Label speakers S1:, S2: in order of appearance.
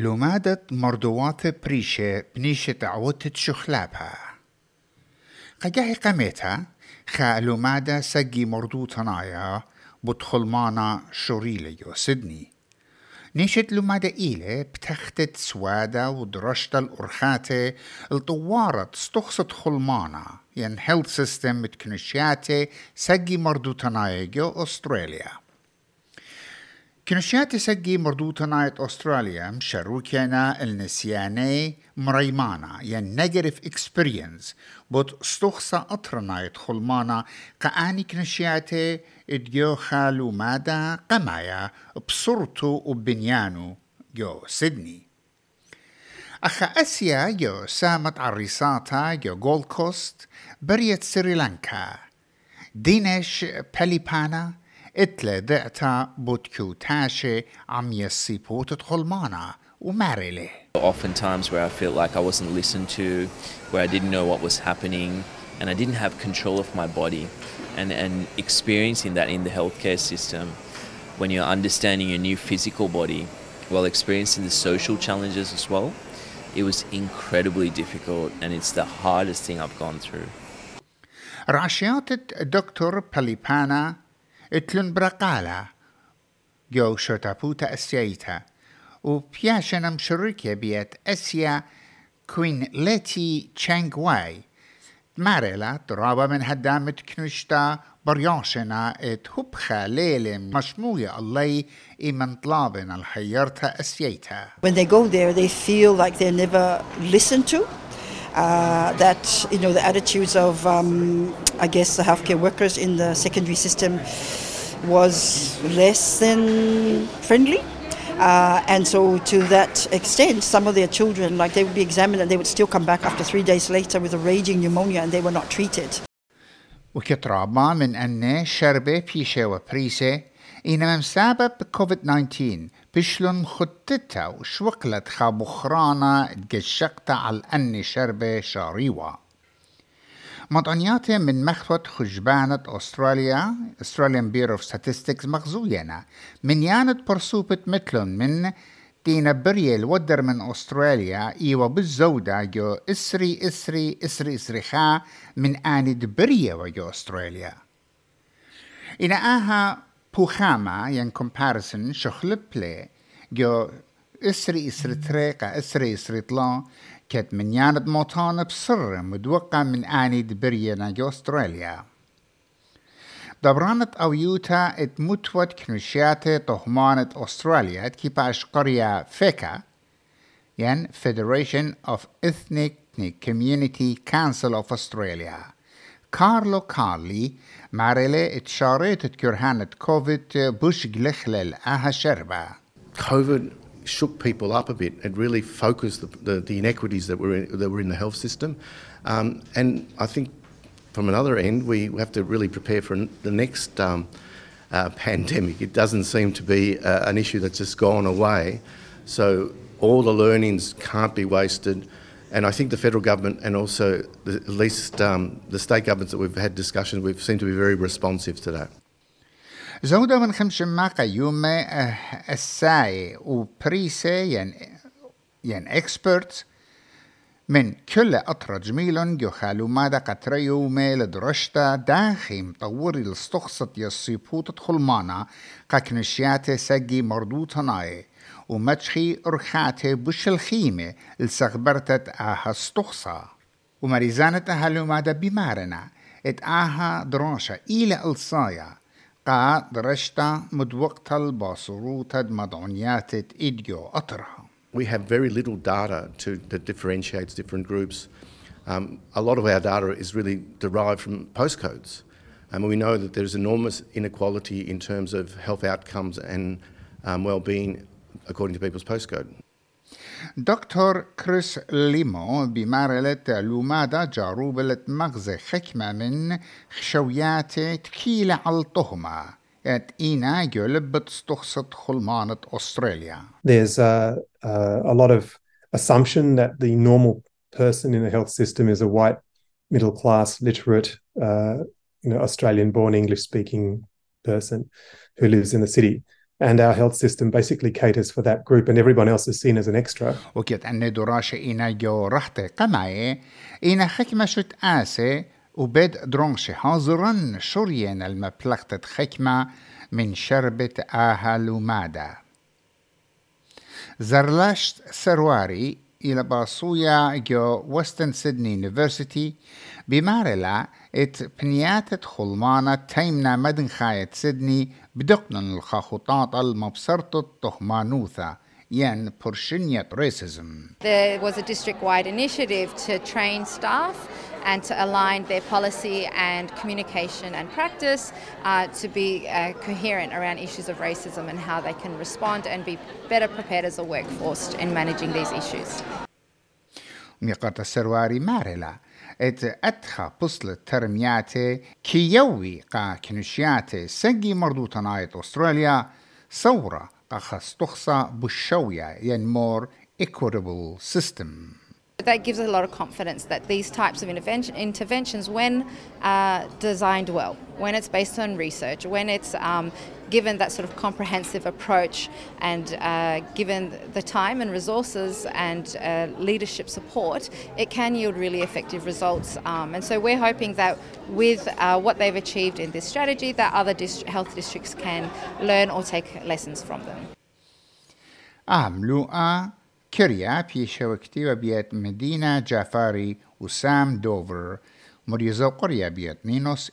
S1: لومادة مردوات بريشة بنيشة عوتة شخلابها. قجاهي قميتها خا لومادة سجي مردو تنايا بدخل مانا شوريليو سيدني نيشت لومادة إيلة بتختت سوادة ودرشت الأرخاتة الطوارة استخصت خلمانا ين هيلث سيستم متكنشياتي سجي مردو تنايا جو أستراليا كنشيات سجي مردوطة نايت أستراليا مشروكينا النسياني مريمانا ين نيجاتيف اكسبيرينس بوت استخصى أطرنايت خلمانا قاني كنشياتي اديو خالو مادا قمايا بصورتو وبنيانو جو سيدني أخا أسيا جو سامت عريساتا جو جولد كوست بريت سريلانكا دينش باليبانا اتلا دعتا بوتكو تاشي عم يسيبو تدخل معنا وماريلي
S2: Often times where I felt like I wasn't listened to, where I didn't know what was happening, and I didn't have control of my body. And, and experiencing that in the healthcare system, when you're understanding your new physical body while experiencing the social challenges as well, it was incredibly difficult and it's the hardest thing I've gone through.
S1: رعشيات دكتور باليبانا tlun braqala. Jo xotaputa assjajta u pjaxenam xurrikja biet essja Queen Letty Chang Wai. Marela draba من هدامة كنشتا بريانشنا تهبخا ليلم مشموية الله إمن طلابنا الحيرتها أسيتها
S3: When they go there they feel like they're never listened to Uh, that you know the attitudes of um, I guess the healthcare workers in the secondary system was less than friendly. Uh, and so, to that extent, some of their children, like they would be examined and they would still come back after three days later with a raging pneumonia and they were not treated.
S1: وكترابا من أن شربة بيشة وبريسة إنما مسبب كوفيد 19 بشلون مخطتها وشوقلت خابخرانا تقشقتا على أن شربة شاريوة. مطعنياتي من مخفت خجبانة أستراليا Australian Bureau of Statistics مغزوينا. من يانت برسوبة مثلن من دينا بريل ودر من أستراليا إيوة بالزودة جو إسري إسري إسري إسريخا من آند بريا وجو أستراليا. إن آها بوخاما ين كومبارسن شخل بلي جو إسري إسري تريقة إسري إسري طلا كت من ياند موطان بسر مدوقة من آند بريا نجو أستراليا دبرانت أويوتا ات متوت كنشياتي طهمانت أستراليا كيباش قرية فيكا ين Federation of Ethnic Community Council of Australia. كارلو كارلي ماريلي اتشاريت كرهانة كوفيد بوش جلخلل اها شربة
S4: COVID shook people up a bit. It really focused the, the, the inequities that were, in, that were in the health system. Um, and I think from another end, we have to really prepare for the next um, uh, pandemic. It doesn't seem to be uh, an issue that's just gone away. So all the learnings can't be wasted. And I think the federal government and also the, at least um, the state governments that we've had discussions with seem to be very responsive to that.
S1: زودة من خمس ماقا يوم الساي وبريسة ين ين اكسبرت من كل أطرج ميلون جو خالو مادا قطر يومي لدرشتا داخي مطوري لستخصت يصيبوت تخلمانا قاكنشياتي سجي مردوطة ناي. ومتشخي أرخاتي بش الخيمة لسغبرتت آها استخصى ومريزانة أهلو مادا بمارنا؟ إت آها دراشة إلى ألصايا. قا درشتا مدوقتا الباصروتا مدعونيات إديو أطرها.
S4: We have very little data to, that differentiates different groups. Um, a lot of our data is really derived from postcodes. And we know that there's enormous inequality in terms of health outcomes and um, well-being according to people's postcode.
S1: دكتور كريس ليمو بمارلة لومادا جاروبلة مغزى حكمة من خشويات تكيلة على الطهمة ات إينا جلبت استخصت خلمانة أستراليا
S5: There's a, a, a lot of assumption that the normal person in the health system is a white, middle class, literate, uh, you know, Australian born English speaking person who lives in the city. and our health system basically caters for that group and everyone else is seen as an extra.
S1: وكيت أن دراشة إنا جو رحت قماية إنا خكمة شت آسي وبد درونش حاضرا شريان المبلغة خكمة من شربة آها لومادا زرلاشت سرواري إلى باصويا جو وستن سيدني يونيفرسيتي بمارلا إت بنيات خلمانة تيمنا مدن خاية سيدني بدقن الخاخطات المبصرة التهمانوثة ين برشنية racism.
S6: There was a district-wide initiative to train staff and to align their policy and communication and practice uh, to be uh, coherent around issues of racism and how they can respond and be better prepared as a workforce in managing these issues.
S1: ميقات السرواري مارلا ات اتخا بصل ترمياتي كي يوي قا كنشياتي سجي مردوطة نايت استراليا صورة قا خستخصة بالشوية ين more equitable system.
S6: That gives a lot of confidence that these types of intervention, interventions, when uh, designed well, when it's based on research, when it's um, given that sort of comprehensive approach and uh, given the time and resources and uh, leadership support, it can yield really effective results. Um, and so we're hoping that with uh, what they've achieved in this strategy, that other dist- health districts can learn or take lessons from them.
S1: عملوا کریا پێشەوەکتێوە بێت مدینە جافاری و سام دۆڤر مریزە و قڕیا بێت نینۆس